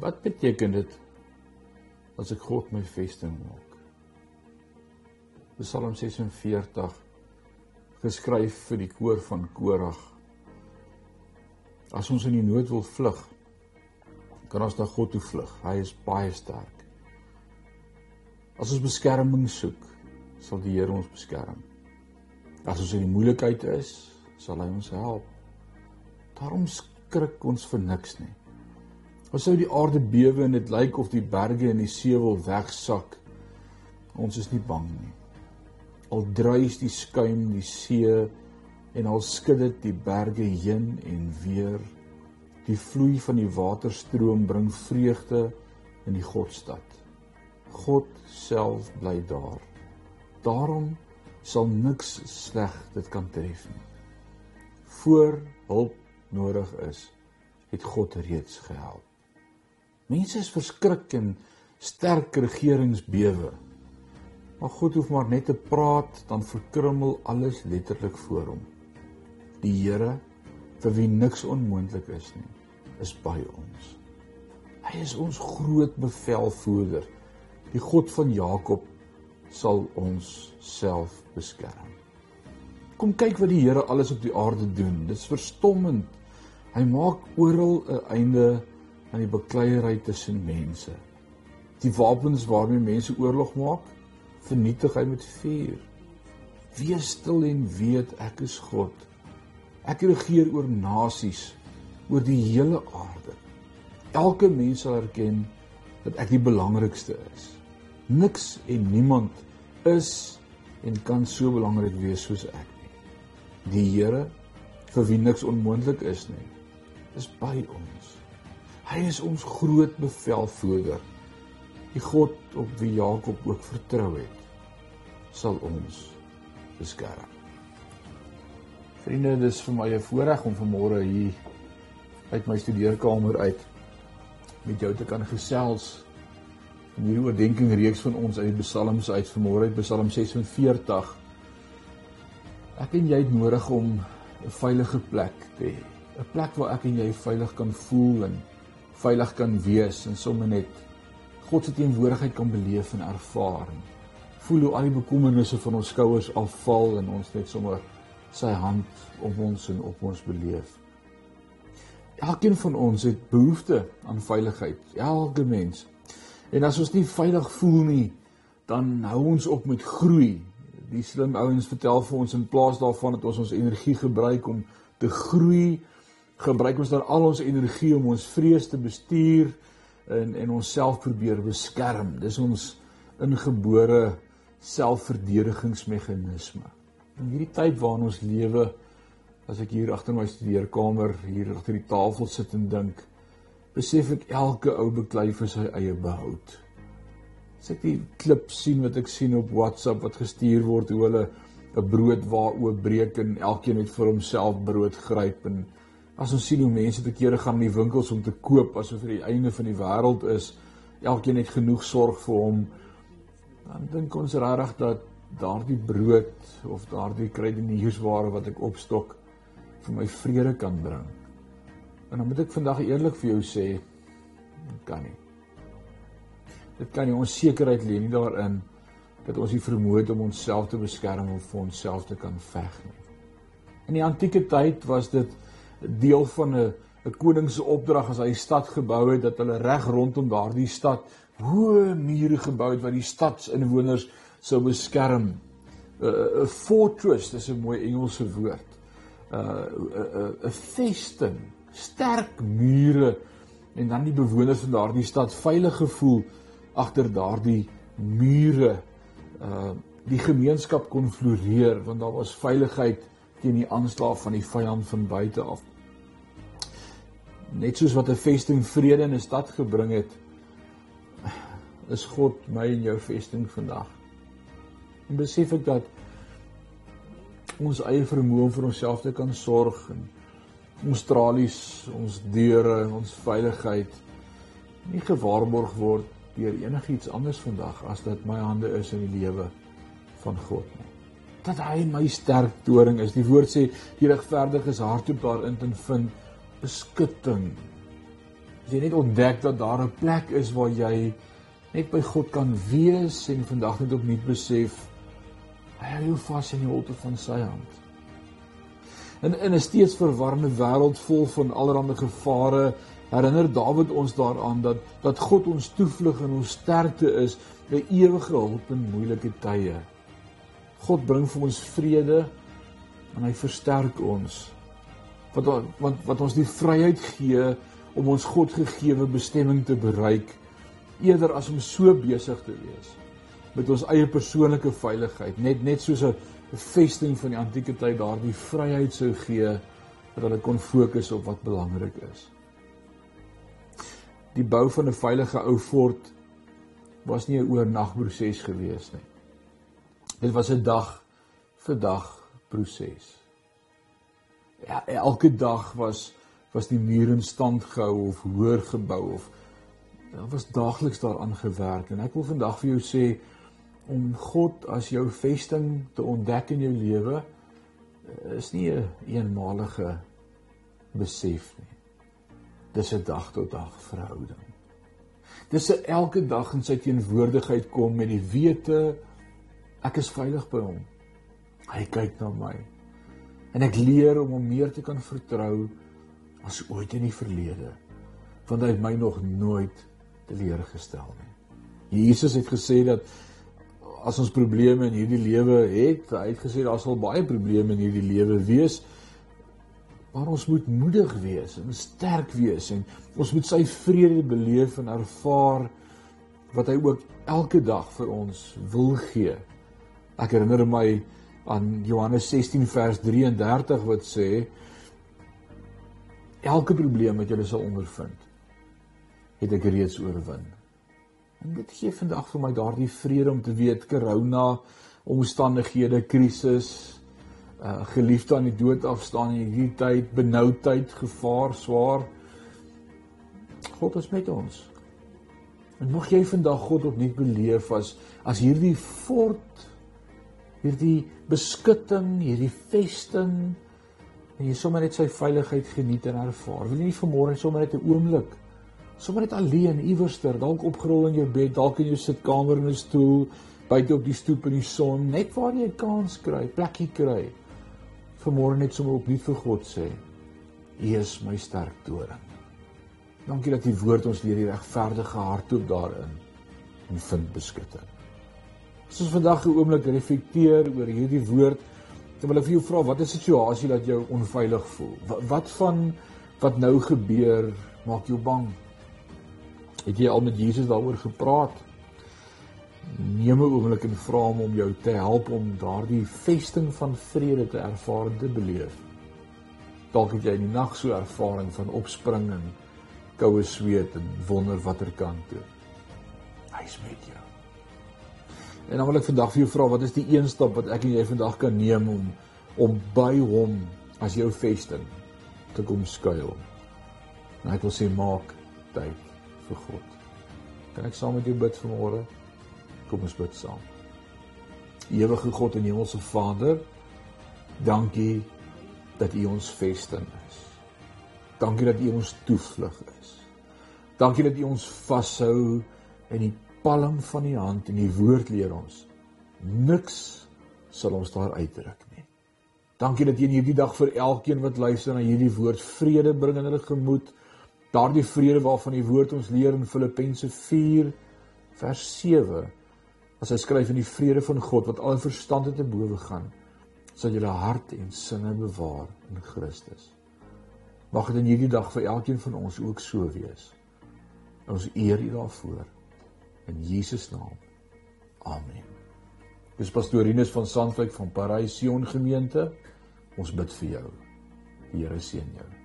Wat beteken dit as ek God my vesting maak? Psalm 46 geskryf vir die koor van Korag. As ons in die nood wil vlug, kan ons na God toe vlug. Hy is baie sterk. As ons beskerming soek, sal die Here ons beskerm. As ons in die moeilikheid is, sal hy ons help. Daarom skrik ons vir niks nie. As sou die aarde bewe en dit lyk of die berge en die see wil wegsak, ons is nie bang nie. Al druis die skuim die see en al skud dit die berge heen en weer, die vloei van die waterstroom bring vreugde in die Godstad. God self bly daar. Daarom sal niks sleg dit kan tref nie. Voor hulp nodig is, het God reeds gehelp. Mense is verskrik en sterk regerings bewe. Maar God hoef maar net te praat dan verkrummel alles letterlik voor hom. Die Here vir wie niks onmoontlik is nie, is by ons. Hy is ons groot bevelvoerder. Die God van Jakob sal ons self beskerm. Kom kyk wat die Here alles op die aarde doen. Dit's verstommend. Hy maak oral 'n einde aan die bekleierery tussen mense. Die wapens waarmee mense oorlog maak, vernietig hy met vuur. Wees stil en weet ek is God. Ek regeer oor nasies, oor die hele aarde. Elke mens sal erken dat ek die belangrikste is. Niks en niemand is en kan so belangrik wees soos ek nie. Die Here vir wie niks onmoontlik is nie, is by ons. Hy is ons groot bevelvoerder. Die God op wie Jakob ook vertrou het, sal ons beskerm. Vriende, dis vir my 'n voorreg om vanmôre hier uit my studeerkamer uit met jou te kan gesels in hierdie oordeenking reeks van ons uit die Psalms uit vanmôre uit Psalm 46. Ek en jy het nodig om 'n veilige plek te hê, 'n plek waar ek en jy veilig kan voel en veilig kan wees en sommer net God se teenwoordigheid kan beleef en ervaar. Voel hoe al die bekommernisse van ons skouers afval en ons net sommer sy hand om ons en op ons beleef. Elkeen van ons het behoefte aan veiligheid, elke mens. En as ons nie veilig voel nie, dan hou ons op met groei. Die slim ouens vertel vir ons in plaas daarvan dat ons ons energie gebruik om te groei, gebruik ons dan al ons energie om ons vrees te bestuur en en onsself probeer beskerm. Dis ons ingebore selfverdedigingsmeganisme. In hierdie tyd waarin ons lewe, as ek hier agter my studeerkamer hier agter die tafel sit en dink, besef ek elke ou beklei vir sy eie behoud. As ek die klip sien wat ek sien op WhatsApp wat gestuur word hoe hulle 'n brood waaroop breek en elkeen net vir homself brood gryp en As ons sien hoe mense te kere gaan in die winkels om te koop asof dit die einde van die wêreld is, elkeen het genoeg sorg vir hom, dan dink ons regtig dat daardie brood of daardie kruideniersware wat ek opstok vir my vrede kan bring. En dan moet ek vandag eerlik vir jou sê, dit kan nie. Dit kan nie ons sekerheid lê nie daarin dat ons die vermoë het om onsself te beskerm of vir onsself te kan veg nie. In die antieke tyd was dit deel van 'n 'n koning se opdrag as hy stad gebou het dat hulle reg rondom daardie stad hoë mure gebou het wat die stadsinwoners sou beskerm. 'n 'n fortress, dis 'n mooi Engelse woord. 'n 'n 'n vesting, sterk mure en dan die bewoners van daardie stad veilig gevoel agter daardie mure. Uh die gemeenskap kon floreer want daar was veiligheid teen die aanslag van die vyand van buite af. Net soos wat 'n vesting vrede in 'n stad gebring het, is God my en jou vesting vandag. En besef ek dat ons eie vermoë vir onsself te kan sorg en ons tralies, ons deure en ons veiligheid nie gewaarborg word deur enigiets anders vandag as dat my hande is in die lewe van God nie dat hy my sterk toring is. Die woord sê die regverdiges hardloop daarin te vind beskutting. As jy net ontdek dat daar 'n plek is waar jy net by God kan wees en vandag net opnuut besef hy hou jou vas in die holte van sy hand. In in 'n steeds verwarrende wêreld vol van allerlei gevare herinner Dawid ons daaraan dat dat God ons toevlug en ons sterkte is, 'n ewige hulp in moeilike tye. God bring vir ons vrede en hy versterk ons. Wat wat wat ons die vryheid gee om ons God gegeewe bestemming te bereik eerder as om so besig te wees met ons eie persoonlike veiligheid net net soos 'n vesting van die antieke tyd daardie vryheid sou gee dat hulle kon fokus op wat belangrik is. Die bou van 'n veilige ou fort was nie 'n oornagproses gewees nie. Dit was 'n dag vir dag proses. Ja, elke dag was was die mure in stand gehou of hoër gebou of daar was daagliks daaraan gewerk en ek wil vandag vir jou sê om God as jou vesting te ontdek in jou lewe eh, is nie 'n een eenmalige besef nie. Dis 'n dag tot dag verhouding. Dis 'n elke dag in sy teenwoordigheid kom met die wete ek is veilig by hom. Hy kyk na my. En ek leer om hom meer te kan vertrou as ooit in die verlede. Want hy het my nog nooit teleurgestel nie. Jesus het gesê dat as ons probleme in hierdie lewe het, hy het gesê daar sal baie probleme in hierdie lewe wees, maar ons moet moedig wees en sterk wees en ons moet sy vrede beleef en ervaar wat hy ook elke dag vir ons wil gee. Ek herinner my aan Johannes 16 vers 33 wat sê elke probleem wat jy sal ondervind het ek reeds oorwin. En dit gee vandag vir my daardie vrede om te weet corona omstandighede krisis uh geliefde aan die dood afstaan in hierdie tyd benoudheid gevaar swaar God is met ons en mag jy vandag God opnuut beleef as as hierdie fort hierdie beskutting hierdie vesting en jy sommer net sy veiligheid geniet en ervaar. Wil jy nie vanmôre sommer net 'n oomblik sommer net alleen iewerster dalk opgerol in jou bed dalk in jou sitkamer in 'n stoel buite op die stoep in die son net waar jy 'n kans kry plekkie kry vanmôre net sommer opnuut vir God sê U is my sterk toring dankie dat U woord ons leer die regverdige hart toe daarin en vind beskutting as ons vandag 'n oomblik reflekteer oor hierdie woord dan wil ek vir jou vra wat die situasie dat jou onveilig voel wat, wat van wat nou gebeur maak jou bang Het jy al met Jesus daaroor gepraat? Neem 'n oomblik en vra hom om jou te help om daardie vesting van vrede te ervaar en te beleef. Dalk het jy in die nag so ervaring van opspring en koue sweet en wonder watter kant toe. Hy's met jou. En dan wil ek vandag vir jou vra, wat is die een stap wat ek en jy vandag kan neem om om by hom as jou vesting te kom skuil? En ek wil sê maak tyd vir God. Kan ek saam met jou bid vanmôre? Kom ons bid saam. Ewige God en Hemelse Vader, dankie dat U ons vesting is. Dankie dat U ons toevlug is. Dankie dat U ons vashou in die palm van U hand en U woord leer ons. Niks sal ons daar uitdruk nie. Dankie dat jy in hierdie dag vir elkeen wat luister na hierdie woord vrede bring in hulle gemoed Daardie vrede waarvan die woord ons leer in Filippense 4 vers 7 as hy skryf in die vrede van God wat al verstand te bowe gaan sal julle hart en sinne bewaar in Christus. Mag dit in hierdie dag vir elkeen van ons ook so wees. Ons eer U daarvoor in Jesus naam. Amen. Dis pastorinus van Sandwyk van Parys Sion gemeente. Ons bid vir jou. Die Here seën jou.